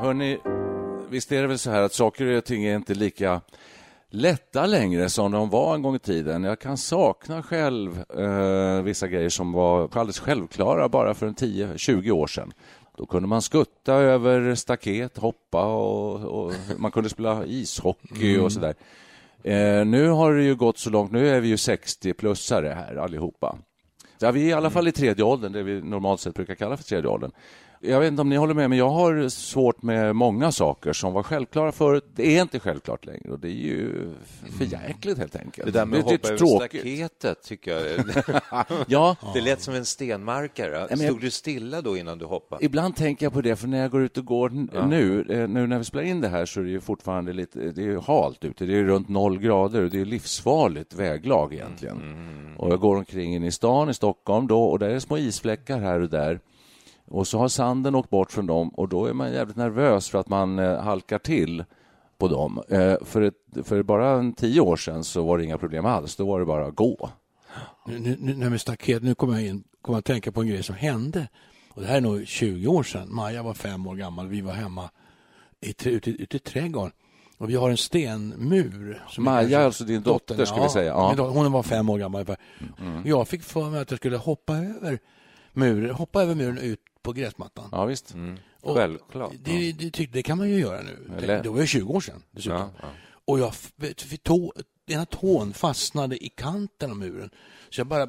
Hörni, visst är det väl så här att saker och ting är inte lika lätta längre som de var en gång i tiden. Jag kan sakna själv eh, vissa grejer som var alldeles självklara bara för en 10-20 år sedan. Då kunde man skutta över staket, hoppa och, och man kunde spela ishockey Mm. och sådär. Eh, nu har det ju gått så långt, nu är vi ju 60-plussare här allihopa. Ja, vi är i alla fall i tredje åldern, det vi normalt sett brukar kalla för tredje åldern. Jag vet inte om ni håller med, men jag har svårt med många saker som var självklara förut. Det är inte självklart längre och det är ju för jäkligt helt enkelt. Det där med att är hoppa över tråkigt. staketet tycker jag... Ja, Det lät som en stenmarkare. Stod du stilla då innan du hoppade? Ibland tänker jag på det, för när jag går ut och går n- nu, eh, nu när vi spelar in det här så är det ju fortfarande lite, det är halt ute, det är runt noll grader och det är livsfarligt väglag egentligen. Och jag går omkring in i stan i Stockholm då och där är små isfläckar här och där. Och så har sanden åkt bort från dem och då är man jävligt nervös för att man eh, halkar till på dem. Eh, för, ett, för bara en tio år sedan så var det inga problem alls, då var det bara att gå. Nu, nu, nu när med staket, nu kommer jag in, kommer att tänka på en grej som hände. Och det här är nog 20 år sedan. Maja var fem år gammal. Vi var hemma i, ute, ute i trädgården. Och vi har en stenmur. som Maja, alltså din dotter, ska vi säga. Ja. Mm. dotter, Hon var fem år gammal. ungefär. Jag fick för mig att jag skulle hoppa över muren, hoppa över muren ut på gräsmattan. Ja, visst. Och Självklart. Det, det, tyckte, det kan man ju göra nu. Eller- Det, det var ju 20 år sedan dessutom. Ja, ja. Och jag, tog, ena tån fastnade i kanten av muren. Så jag bara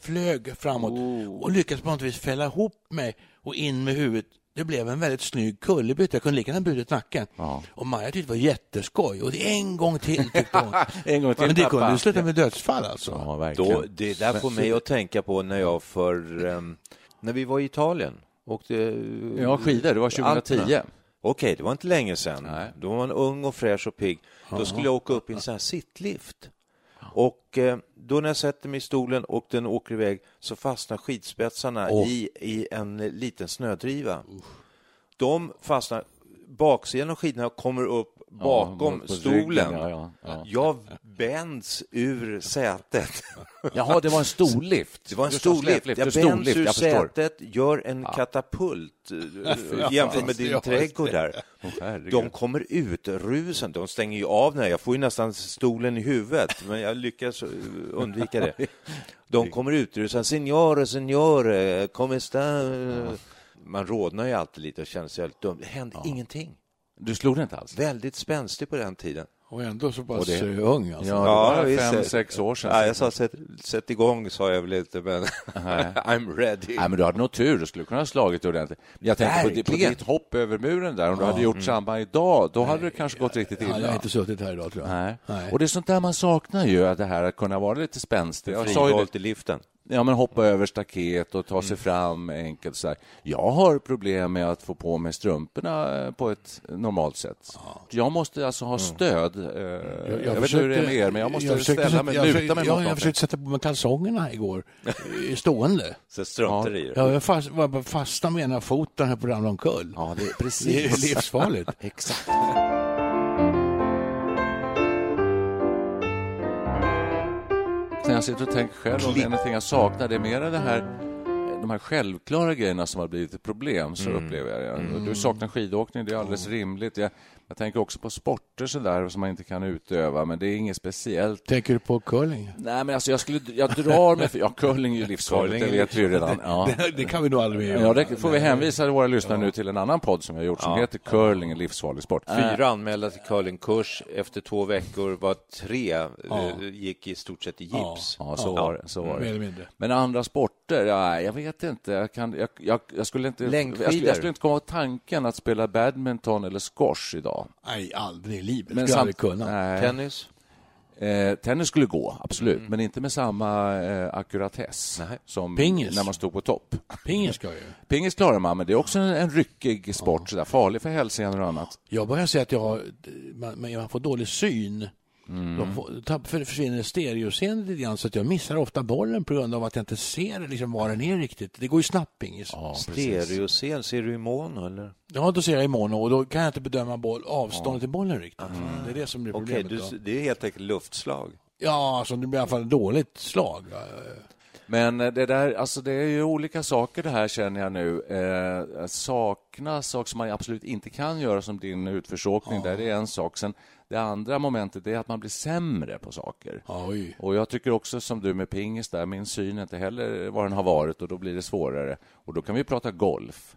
flög framåt Oh. och lyckades på något vis fälla ihop mig och in med huvudet. Det blev en väldigt snygg kullerbytta. Jag kunde lika gärna brutit nacken. Ja. Och Maja tyckte det var jätteskoj. Och det är en gång till, tyckte hon. En gång till, Men det kunde ju sluta med dödsfall alltså. Ja, verkligen. Då, det där får mig att tänka på när jag för... ehm, när vi var i Italien. Åkte, Ja, skidor, det var 2010. Alperna. Okej, det var inte länge sedan. Nej. Då var man ung och fräsch och pigg. Då skulle jag åka upp i en sån här sittlift. Och eh, då när jag sätter mig i stolen och den åker iväg så fastnar skidspetsarna Åh. i, i en liten snödriva. De fastnar, baksidan av skidorna kommer upp bakom ryggen, stolen. ja, ja, ja. Jag bänds ur sätet. Jaha, det var en storlift. Det var en Du sa stor lift. släplift, Jag bänds lift, ur jag sätet, gör en katapult eh, jämfört med din Ja, trädgård där. De kommer ut, rusen, de stänger ju av den här. Jag får ju nästan stolen i huvudet, men jag lyckas eh, undvika det. De kommer ut, rusen, signore, signore, come sta? Man rodnar ju alltid lite och känner sig helt dum. Det hände ingenting. Du slog det inte alls? Väldigt spänstig på den tiden. Och ändå så pass det- ung alltså. Ja, det var fem, sex år sedan. Ja, jag sa sätt, sätt igång, sa jag väl inte, men I'm ready. Nej, men du hade nog tur. Du skulle kunna ha slagit ordentligt. Jag tänkte på, di- på Verkligen. ditt hopp över muren där. Om du hade gjort samma idag, då hade det kanske gått riktigt Ja, jag har illa. inte suttit här idag tror jag. Nej. Nej. Och det är sånt där man saknar ju, att det här att kunna vara lite spänstig. Jag sa ju det, Frivolt i liften. Ja, men hoppa över staket och ta sig fram enkelt så här. Jag har problem med att få på mig strumporna eh, på ett normalt sätt. Jag måste alltså ha stöd. eh, Jag, vet inte hur det är med er, men jag måste försökte ställa sätta- mig, jag luta försökte- mig ja, mot Jag någonting. försökte sätta på mig kalsongerna igår, i stående. Så strumpor i det. Ja, jag fast, var bara fasta med ena foten här på ramla omkull. Ja, det är Det är precis. livsfarligt. Exakt. När jag sitter och tänker själv om det är någonting jag saknar, det är mer det här de här självklara grejerna som har blivit ett problem, så Mm. upplever jag det. Du saknar skidåkning, det är alldeles rimligt. Jag, jag tänker också på sporter så där som man inte kan utöva, men det är inget speciellt. Tänker du på curling? Nej, men alltså jag, skulle, jag drar mig för... Ja, curling är ju livsfarligt, det vet vi ju redan. Ja. Det, det kan vi nog aldrig mer Ja, det får vi hänvisa våra lyssnare nu till en annan podd som vi har gjort som heter Curling, en livsfarlig sport. Fyra anmälda till curlingkurs. Efter två veckor var tre eh, gick i stort sett i gips. Ja, så var. Så var Mer det. eller mindre. Men andra sporter? Ja, jag vet inte. Jag, kan, jag, jag, jag, skulle inte jag, skulle, jag skulle inte komma på tanken att spela badminton eller squash idag. Nej, aldrig i livet. Men Skulle aldrig kunna. Nej. Tennis? Eh, tennis skulle gå, absolut, men inte med samma eh, ackuratess Nej. som Pingis. när man stod på topp. Pingis ska ju. Pingis klarar man, men det är också en, en ryckig sport, sådär, farlig för hälsenan och annat. Jag börjar säga att jag har, man, man får dålig syn. Mm. Tapp- för, försvinner stereoseendet lite grann så att jag missar ofta bollen på grund av att jag inte ser liksom var den är riktigt. Det går ju snabbt pingis. Ja. Stereoscen, ser du i mono eller? då ser jag i mono och då kan jag inte bedöma boll, avståndet till bollen riktigt. Det är det som blir problemet. du, då. det är helt enkelt luftslag. Ja, alltså det blir i alla fall ett dåligt slag. Men eh, det där, alltså det är ju olika saker det här känner jag nu. Eh, sakna saker som man absolut inte kan göra som din utförsåkning, där det är en sak. Sen det andra momentet är att man blir sämre på saker. Oj. Och jag tycker också som du med pingis där, min syn är inte heller vad den har varit och då blir det svårare. Och då kan vi prata golf.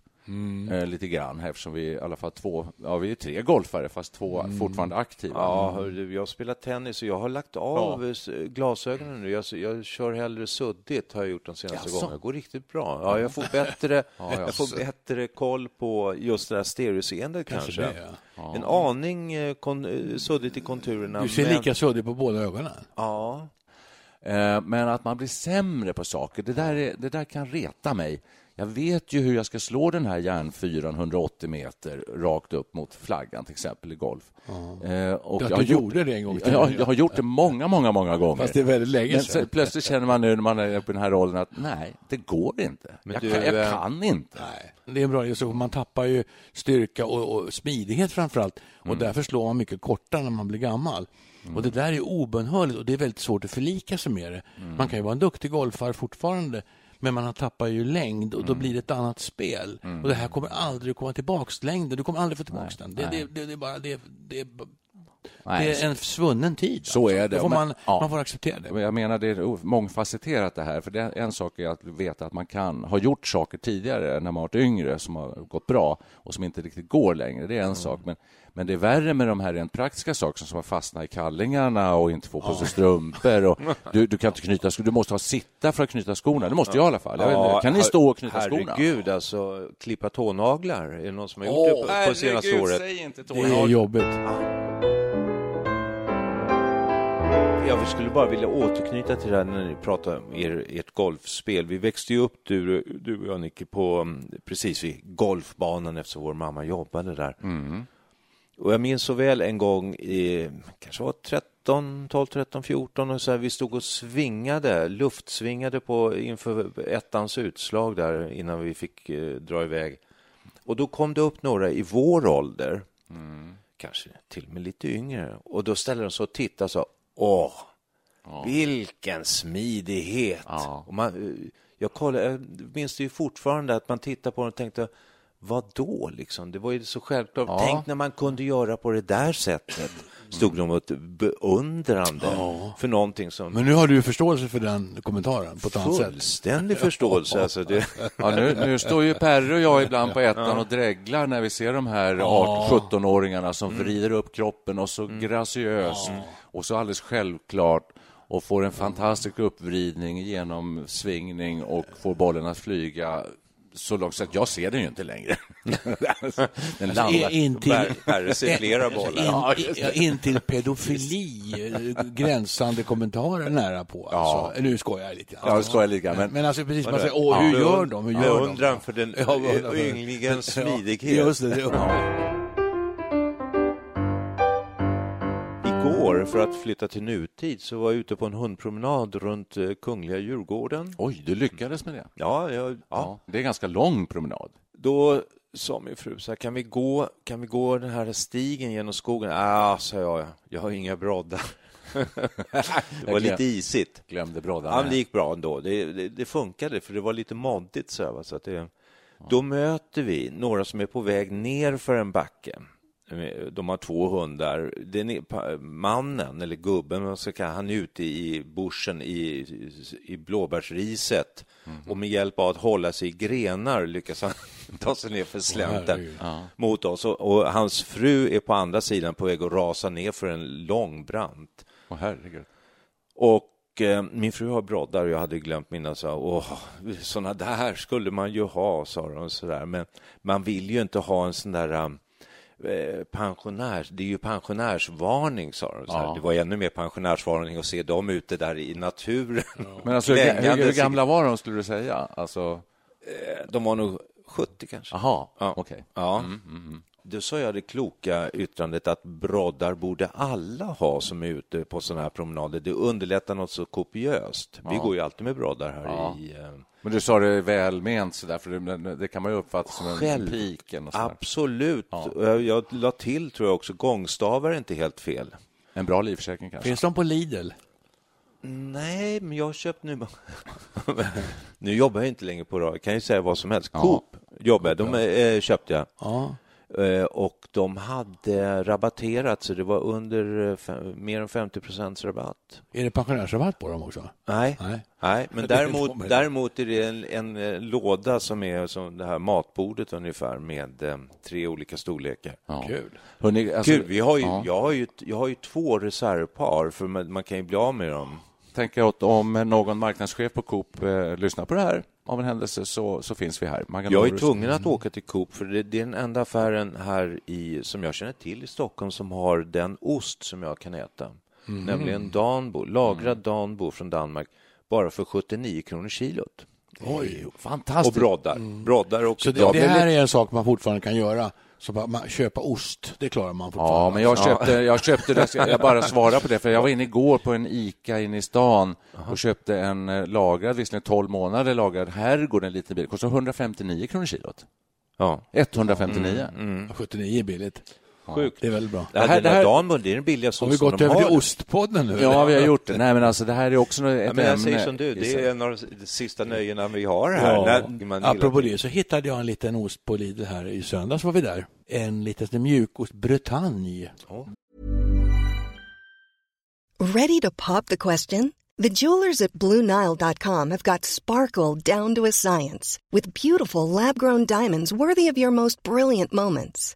Eh, lite grann eftersom vi i alla fall två, ja vi är tre golfare fast två fortfarande aktiva. Ja, hör du, jag spelar tennis och jag har lagt av Ja. s- glasögonen nu. Jag, jag kör hellre suddigt, har jag gjort de senaste Jaså? gångerna. Det går riktigt bra. Ja, jag får bättre, Ja, jag får bättre koll på just det här stereoseendet kanske. det, ja. En aning eh, kon, eh, suddigt i konturerna. Du ser men- lika suddig på båda ögonen. Ja, Eh, Men att man blir sämre på saker, det där, är, det där kan reta mig. Jag vet ju hur jag ska slå den här järnfyran 180 meter rakt upp mot flaggan, till exempel i golf. Eh, och jag har du gjort- gjorde det en gång till. Ja, jag har gjort det många, många, många gånger. Fast det är väldigt länge Men sedan. så, plötsligt känner man nu när man är på den här rollen att nej, det går inte. Men jag, du, kan, jag eh, kan inte. Nej, det är en bra så Man tappar ju styrka och, och smidighet framför allt. Och därför slår man mycket kortare när man blir gammal. Och Det där är obönhörligt och det är väldigt svårt att förlika sig med det. Man kan ju vara en duktig golfare fortfarande men man tappar ju längd och då blir det ett annat spel. Och Det här kommer aldrig att komma tillbaks, längden. Du kommer aldrig få tillbaks den. Det, det, det, det, är bara, det, det, Nej, det är en svunnen tid. Så alltså. är det. Får Men- man, ja. man får acceptera det. Men Jag menar, det är mångfacetterat det här. För det är en sak är att veta att man kan ha gjort saker tidigare när man varit yngre som har gått bra och som inte riktigt går längre. Det är en sak. Men, men det är värre med de här rent praktiska sakerna som att fastna i kallingarna och inte få på sig strumpor. Och du, du kan inte knyta skor. Du måste ha sitta för att knyta skorna. Det måste jag i alla fall. Inte. kan ni stå och knyta skorna? Herregud, alltså klippa tånaglar. Är det någon som har gjort det på, på senaste året? inte Det är jobbigt. Jag skulle bara vilja återknyta till det här när ni pratar om er, ert golfspel. Vi växte ju upp, du, du och jag Nicke, på, mm, precis vid golfbanan eftersom vår mamma jobbade där. Och jag minns så väl en gång, i, kanske var 13, 12, 13, 14, och så här, vi stod och svingade, luftsvingade på, inför ettans utslag där innan vi fick eh, dra iväg. Och då kom det upp några i vår ålder, kanske till och med lite yngre, och då ställde de sig och tittade och sa Åh, vilken smidighet! Ja. Och man, eh, jag, kollade, jag minns det ju fortfarande att man tittade på den och tänkte vad då liksom? Det var ju så självklart. Ja. Tänk när man kunde göra på det där sättet. Stod de och beundrande för någonting som Men nu har du förståelse för den kommentaren på ett annat sätt. fullständig förståelse. Alltså det, Ja, nu, nu står ju Perre och jag ibland på ettan och dreglar när vi ser de här 18-17-åringarna som vrider upp kroppen och så graciöst och så alldeles självklart och får en fantastisk uppvridning, genomsvingning och får bollen att flyga så långt så att jag ser den ju inte längre. den landar. In till, ser flera bollar. in, in, in till pedofili, eh, gränsande kommentarer nära på. Alltså. Nu skojar jag lite. Ja, skojar lite Men, men- alltså precis, man säger, åh, hur gör de? Hur gör de? Beundran för den Ja, ynglingens smidighet. Just det, det. För att flytta till nutid, så var jag ute på en hundpromenad runt eh, Kungliga Djurgården. Oj, du lyckades med det. Ja, jag, ja. Ja, det är en ganska lång promenad. Då sa min fru så här, kan vi gå, kan vi gå den här stigen genom skogen? Ah, sa jag, jag har inga broddar. det var lite isigt. Glömde broddarna. Ja, det gick bra ändå. Det, det, det funkade, för det var lite moddigt. Så, här, så att det, Då möter vi några som är på väg ner för en backe. De har två hundar. Den är, mannen, eller gubben, han är ute i buschen i, i blåbärsriset mm. och med hjälp av att hålla sig i grenar lyckas han ta sig ner för slänten ja. mot oss. Och, och, hans fru är på andra sidan på väg att rasa ner för en lång brant. Oh, herregud. Och eh, min fru har broddar och jag hade glömt mina. Så, åh, såna där skulle man ju ha, sa de. Så där. Men man vill ju inte ha en sån där um, pensionärs, det är ju pensionärsvarning, sa de. Ja. Det var ännu mer pensionärsvarning att se dem ute där i naturen. Ja. Men alltså, hur, hur, gamla var de, skulle du säga? Alltså... Eh, de var nog 70 kanske. Jaha, ja. okej. Okay. Ja. Mm, mm, mm. Då sa jag det kloka yttrandet att broddar borde alla ha som är ute på sådana här promenader. Det underlättar något så kopiöst. Vi går ju alltid med broddar här i eh, men du sa det välment sådär, för det, det, kan man ju uppfatta som Själv, en piken. Absolut. Ja. Jag, jag la till, tror jag också, gångstavar är inte helt fel. En bra livförsäkring kanske? Finns de på Lidl? Nej, men jag har köpt nu. nu jobbar jag inte längre på radio. kan ju säga vad som helst. Coop jobbar jag. De äh, köpte jag. Ja. Eh, och de hade rabatterat, så det var under eh, mer än 50 procents rabatt. Är det pensionärsrabatt på dem också? Nej, nej. nej men däremot, däremot är det en, en, eh, låda som är som det här matbordet ungefär med tre olika storlekar. Ja. Kul. Hörrni, alltså, Kul. Vi har ju, ja. jag, har ju, jag har ju två reservpar, för man, man kan ju bli av med dem tänker att om någon marknadschef på Coop eh, lyssnar på det här av en händelse så, så finns vi här. Magan jag är tvungen att åka till Coop för det, det, är den enda affären här i, som jag känner till i Stockholm som har den ost som jag kan äta. Mm. Nämligen Danbo, lagrad mm. Danbo från Danmark bara för 79 kronor kilot. Oj, fantastiskt. Och broddar. Mm. broddar och så det, det här är en sak man fortfarande kan göra så bara, man, köpa ost, det klarar man fortfarande. Ja, men jag köpte, jag köpte det, jag bara svarar på det, för jag var inne igår på en ICA inne i stan och köpte en eh, lagrad, visserligen 12 månader lagrad herrgård, en liten bil, kostar 159 kronor kilot. Ja. 159. Mm, mm. 79 är billigt. Sjukt. Det är väldigt bra. Det här, det här, Danmund, det är den billigaste Har vi gått över till ostpodden nu? Ja, vi har gjort det. Nej, men alltså det här är också ett ja, men Jag säger som du, det är en av de sista nöjena vi har här. Ja. När Apropå det så hittade jag en liten ost på Lidl här i söndags var vi där. En liten mjukost, Bretagne. Oh. Ready to pop the question? The jewelers at BlueNile.com have got sparkle down to a science with beautiful lab-grown diamonds worthy of your most brilliant moments.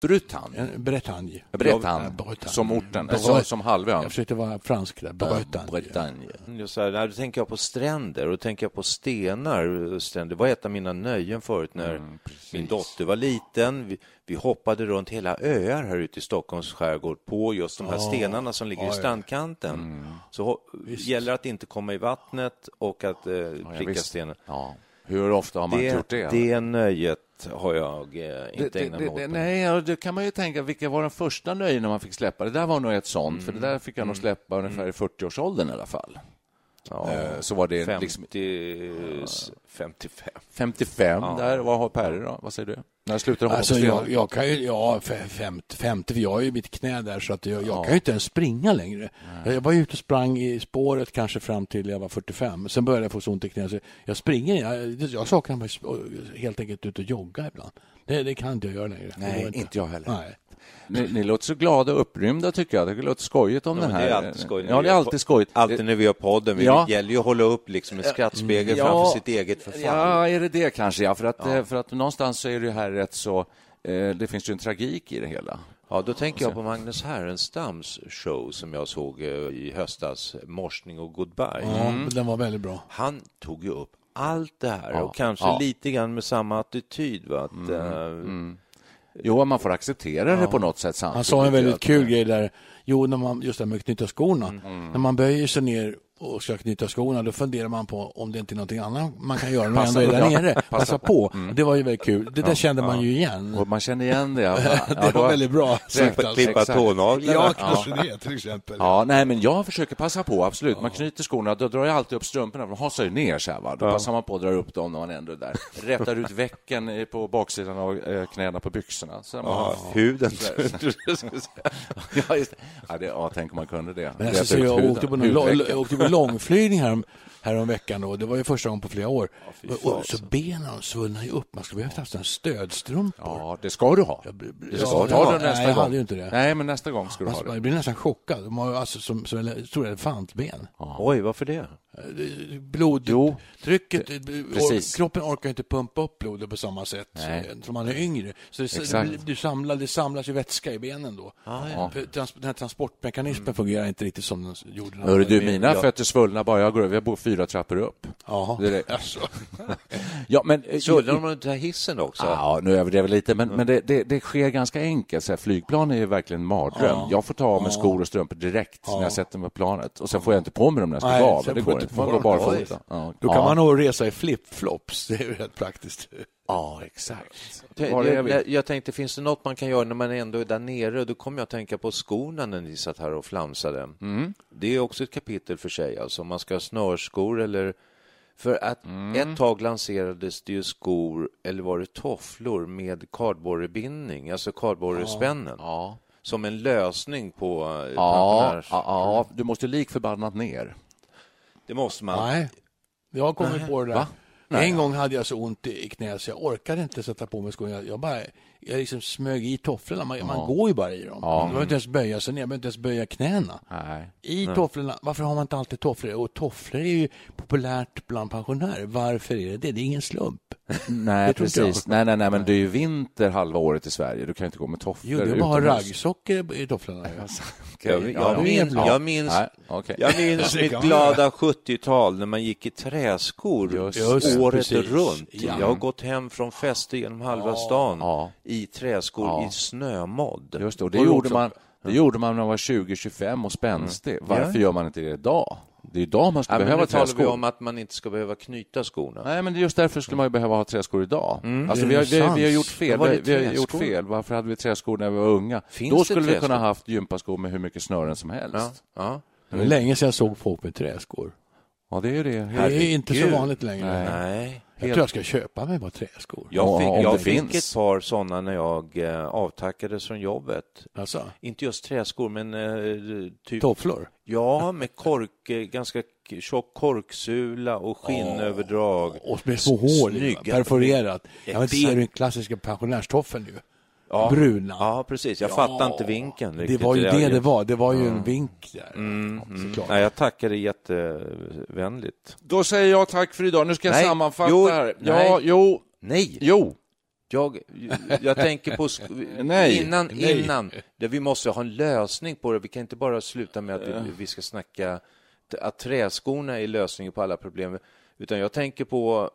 Bretagne. Bretagne. Bretagne. Bretagne. Som orten, Bre som, som halvön. Jag försökte vara fransk där. Bretagne. Bretagne. Just här, när du tänker jag på stränder och tänker jag på stenar. Stränder. Det var ett av mina nöjen förut när mm, min dotter var liten. Vi, vi, hoppade runt hela öar här ute i Stockholms skärgård på just de här oh, stenarna som ligger oh, i strandkanten. Mm. Så Visst. gäller att inte komma i vattnet och att eh, pricka ja, stenen. Ja. Hur ofta har man det, gjort det? Det nöjet har jag eh, inte ägnat mig åt. Nej, ja, det kan man ju tänka. Vilka var de första nöjena man fick släppa? Det där var nog ett sånt, mm. för det där fick jag nog mm. släppa ungefär i 40-årsåldern mm. i alla fall. Ja. eh, så var det 50, liksom 55. 55 Ja. där. Vad har Perre då? Vad säger du? När slutar hoppa Alltså jag, jag kan ju, ja, fe- 50, 50, för jag har ju mitt knä där så att jag, jag Ja. kan ju inte ens springa längre. Jag, jag var ute och sprang i spåret kanske fram till jag var 45. Sen började jag få så ont i knät så jag springer, jag, jag saknar mig helt enkelt ut och jogga ibland. Det, det kan inte jag göra längre. Nej, inte jag heller. Nej. Ni, ni låter så glada och upprymda tycker jag. Det låter skojigt om Ja, den men här. det är alltid skoj när Ja, det är alltid skojigt. Alltid när vi gör podden. Vi Ja. gäller ju att hålla upp liksom en skrattspegel Ja. framför sitt eget förfall. Ja, är det det kanske? Ja, för att, eh, för att någonstans så är det ju här rätt så... Eh, det finns ju en tragik i det hela. Ja, då tänker jag på Magnus Härenstams show som jag såg eh, i höstas, Morsning och Goodbye. Ja, den var väldigt bra. Han tog ju upp allt det här Ja, och kanske ja. lite grann med samma attityd. Va? Att, eh, Jo, man får acceptera det på något sätt. Han sa en väldigt kul grej där. Jo, när man, just det här med att knyta skorna. Mm. När man böjer sig ner och ska knyta skorna, då funderar man på om det inte är någonting annat man kan göra när man Passa- ändå är där ja, nere. passa Passa på. Det var ju väldigt kul. Det där kände man ju igen. Och man känner igen det. Ja, det ja, var väldigt bra sagt klippa, alltså. klippa tånaglarna. Ja, kanske det till exempel. Ja, nej, men jag försöker passa på, absolut. Man knyter skorna, då drar jag alltid upp strumporna, de hasar ju ner så här, va? Då passar man på att dra upp dem när man ändå är där. Rätar ut vecken eh, på baksidan av eh, knäna på byxorna. Så man, Ja, huden. ja, just det. Ja, det, ja, tänk om man kunde det. Men alltså, jag huden, åkte på, någon, jag på långflygning här, härom veckan då. Det var ju första gången på flera år. fy och, så benen svullnade ju upp. Man skulle behövt haft en stödstrumpor. Ja, det ska du ha. Det ska Ja, du ja, det nästa nej, jag gång. hade ju inte det. Nej, men nästa gång ska du ha Man, det. man blir nästan chockad. De har ju alltså som, som ele- stora elefantben. Oj, varför det? Blodtrycket, kroppen orkar inte pumpa upp blodet på samma sätt Nej. som man är yngre. Så det, du samlar, det samlas ju vätska i benen då. ja. Trans, den här transportmekanismen fungerar inte riktigt som den gjorde. man du, mina fötter svullnar bara jag går över. Jag bor fyra trappor upp. Är det. Alltså. Ja, men... eh, Svullnar de inte hissen också? Ja, nu överdriver jag lite, men, men det, det, det sker ganska enkelt. Så här, flygplan är ju verkligen en mardröm. Jag får ta av mig skor och strumpor direkt när jag sätter mig på planet. Och sen får jag inte på mig dem när jag ska Nej, gå av. Det går inte Man går barfota. Ja. Då kan ja. man nog resa i flipflops. Det är ju rätt praktiskt. Ja, exakt. Jag, jag, tänkte, finns det något man kan göra när man ändå är där nere? Då kommer jag att tänka på skorna när ni satt här och flamsade. Mm. Det är också ett kapitel för sig, alltså om man ska ha snörskor eller... För att Mm. ett tag lanserades det ju skor, eller var det tofflor, med kardborrebindning, alltså kardborrespännen, Ja. som en lösning på eh, Ja, ja, ja, du måste lik förbannat ner. Det måste man. Nej, jag har kommit på det där. Va? Nej. En gång hade jag så ont i knät så jag orkade inte sätta på mig skorna. Jag, jag bara jag liksom smög i tofflorna. Man, man går ju bara i dem. Ja. Man behöver inte ens böja sig ner, man behöver inte ens böja knäna. Nej. I tofflorna, varför har man inte alltid tofflor? Och tofflor är ju populärt bland pensionärer. Varför är det det? Det är ingen slump. Nej, precis. Nej, nej, nej, men det är ju vinter halva året i Sverige. Du kan inte gå med tofflor Jo, det är bara att ha utomhus. raggsockor i tofflorna. ju. Jag, Ja, jag, ja. minns, Ja. jag minns. Jag minns mitt glada 70-tal när man gick i träskor Just året precis. runt. Ja. Jag har gått hem från fester genom halva stan Ja. i träskor Ja. i snömodd. Just det, och det Och gjorde också- man det gjorde man när man var 20-25 och spänstig. Varför gör man inte det idag? Det är idag man Ja, skulle men behöva nu talar vi träskor. om att man inte ska behöva knyta skorna. Nej, men det är just därför skulle man ju behöva ha träskor idag. Alltså, Det vi, har, vi, vi har gjort fel. Vi, har gjort träskor. fel. Varför hade vi träskor när vi var unga? Finns Då skulle vi träskor? kunna haft gympaskor med hur mycket snören som helst. Ja, Ja, ja. Det var länge sedan jag såg folk med träskor. Det är ju det. Det är inte så vanligt längre. Nej. Jag tror jag ska köpa mig bara träskor. Jag fick, jag fick finns. ett par sådana när jag eh, avtackades från jobbet. Alltså, Inte just träskor, men eh, typ... tofflor. Ja, med kork, eh, ganska tjock korksula och skinnöverdrag. Och med små hål Snygga. perforerat. Ja, men det är den klassiska pensionärstoffeln ju. Ja. Bruna. Ja, precis. Jag Ja. fattar inte vinkeln. Det riktigt var ju det det var. Det var ju en vink där. Mm, mm. Nej, jag tackar dig jättevänligt. Då säger jag tack för idag. Nu ska jag Nej. sammanfatta Jo, här. nej. Ja, jo, Nej, jo. jag, jag tänker på... Nej. Innan, Nej. innan. Det, vi måste ha en lösning på det. Vi kan inte bara sluta med att vi, vi ska snacka att träskorna är lösningen på alla problem. Utan jag tänker på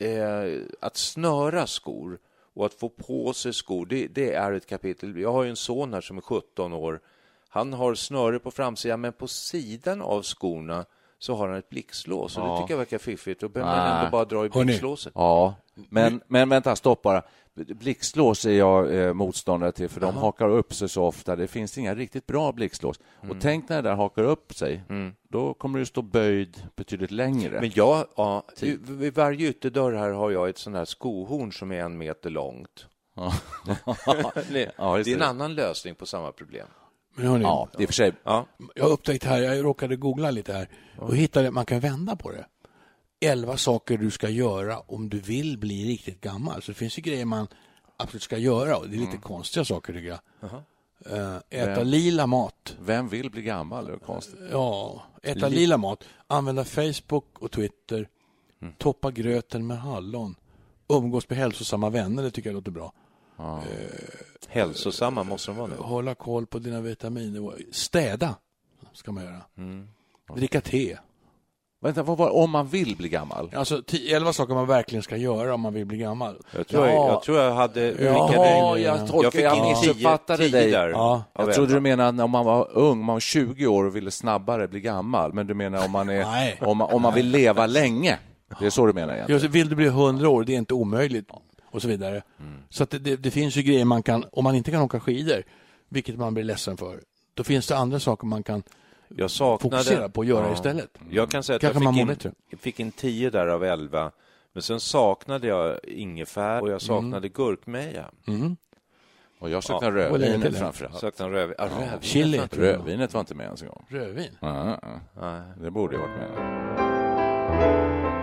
eh, att snöra skor och att få på sig skor. Det, det är ett kapitel. Jag har ju en son här som är 17 år. Han har snöre på framsidan, men på sidan av skorna så har han ett blixtlås. Och Ja. det tycker jag verkar fiffigt. Då behöver man ändå bara dra i blixtlåset. Ja, men, men vänta, stopp bara. Blixtlås är jag eh, motståndare till, för de hakar upp sig så ofta. Det finns inga riktigt bra blixtlås. Och tänk när det där hakar upp sig, då kommer du stå böjd betydligt längre. Men jag, ja, vid varje ytterdörr här har jag ett sånt här skohorn som är en meter långt. Ja. det, är en annan lösning på samma problem. Men hörni, ja, det är för sig... Ja, jag har upptäckt här, jag råkade googla lite här och hittade, man kan vända på det. Elva saker du ska göra om du vill bli riktigt gammal. Så det finns ju grejer man absolut ska göra och det är lite konstiga saker tycker jag. Eh, äta Vem? lila mat. Vem vill bli gammal? Det är konstigt. Ja, äta lila mat. Använda Facebook och Twitter. Toppa gröten med hallon. Umgås med hälsosamma vänner, det tycker jag låter bra. Hälsosamma måste de vara nu. Hålla koll på dina vitaminer. Städa ska man göra. Dricka te. Vänta, vad var om man vill bli gammal? Alltså tio- elva saker man verkligen ska göra om man vill bli gammal. Jag tror, jag, Ja. jag, tror jag hade... Jaha, skickade- jag tolkar- jag fick jag missuppfattade tio, tio dig. där. Ja. Jag trodde du menade om man var ung, man var 20 år och ville snabbare bli gammal. Men du menar om man, är, om man, om man vill leva länge? Det är så du menar egentligen? Just, vill du bli hundra år, det är inte omöjligt. Och så vidare. Så att det, det, det finns ju grejer man kan, om man inte kan åka skidor, vilket man blir ledsen för, då finns det andra saker man kan Jag saknade... fokusera på att göra Ja. istället. Jag kan säga att Kanske jag man fick mår in, bättre. fick in tio där av elva. Men sen saknade jag ingefär och jag saknade gurkmeja. Mm. Och jag saknar Och lite rödvinet framför allt. Saknade röv... ja. Chili. Rödvinet var inte med ens en gång. Rödvin. Ja, ja. Nej. Det borde ju varit med.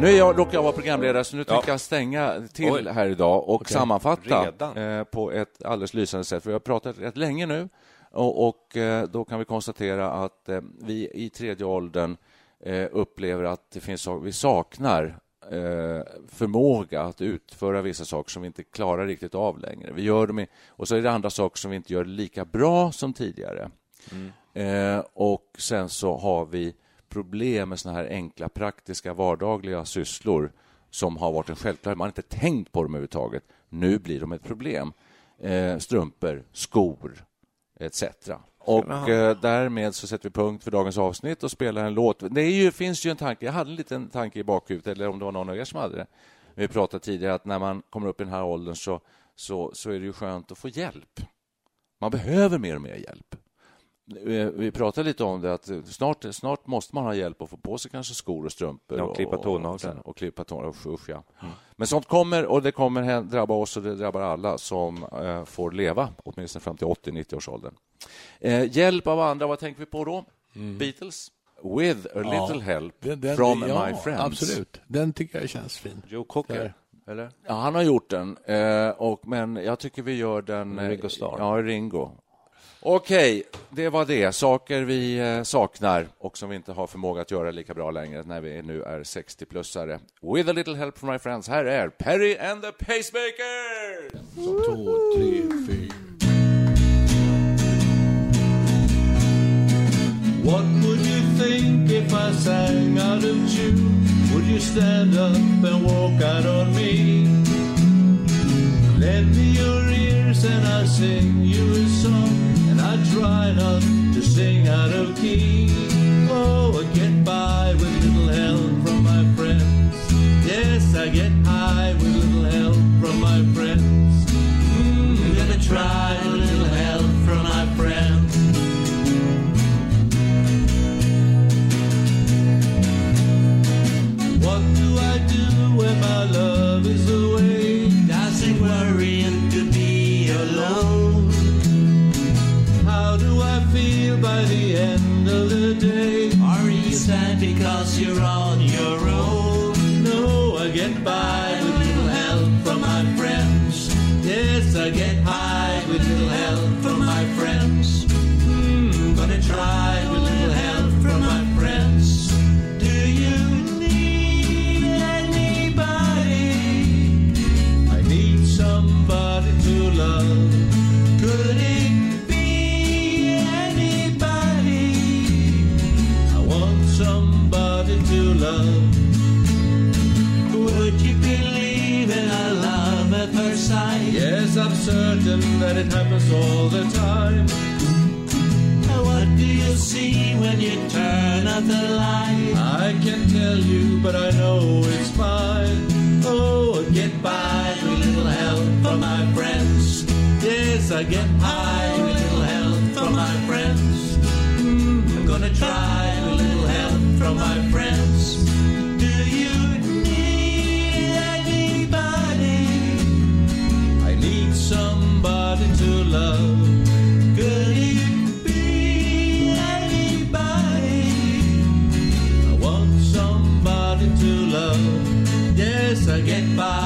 Nu är jag, råkar jag vara programledare, så nu Ja. tänker jag stänga till Oj. här idag och sammanfatta Redan? eh, på ett alldeles lysande sätt. För vi har pratat rätt länge nu och, och eh, då kan vi konstatera att eh, vi i tredje åldern eh, upplever att det finns, vi saknar eh, förmåga att utföra vissa saker som vi inte klarar riktigt av längre. Vi gör dem i, och så är det andra saker som vi inte gör lika bra som tidigare. Eh, och sen så har vi problem med såna här enkla, praktiska, vardagliga sysslor som har varit en självklarhet. Man har inte tänkt på dem överhuvudtaget. Nu blir de ett problem. Eh, strumpor, skor, etc. Och eh, därmed så sätter vi punkt för dagens avsnitt och spelar en låt. Det ju, finns ju en tanke, jag hade en liten tanke i bakhuvudet, eller om det var någon av er som hade det. Vi pratade tidigare att när man kommer upp i den här åldern så, så, så är det ju skönt att få hjälp. Man behöver mer och mer hjälp. Eh, Vi pratade lite om det att snart, snart måste man ha hjälp att få på sig kanske skor och strumpor. Ja, och klippa tånaglarna. Och, klippa tånaglarna. Usch, usch, ja. Men sånt kommer och det kommer drabba oss och det drabbar alla som eh, får leva åtminstone fram till 80-90-årsåldern. Eh, hjälp av andra, vad tänker vi på då? Beatles? With a little help Den- den- from ja, my friends. Absolut. Den tycker jag känns fin. Joe Cocker, eller? Ja, han har gjort den, eh, och, men jag tycker vi gör den... eh, Ringo Starr. Ja, Ringo. Okej, det var det. Saker vi eh, saknar och som vi inte har förmåga att göra lika bra längre när vi nu är 60-plussare. With a little help from my friends, här är Perry and the Pacemaker! Två, tre, fyra. What would you think if I sang out of tune? Would you stand up and walk out on me? Lend me your ears and I'll sing you a song, try not to sing out of key. Oh, I get by with little help from my friends. Yes, I get high with that it happens all the time. What do you see when you turn another life. I can tell you, but I know it's mine. Oh, I get by with a little help from my friends. Yes, I get get by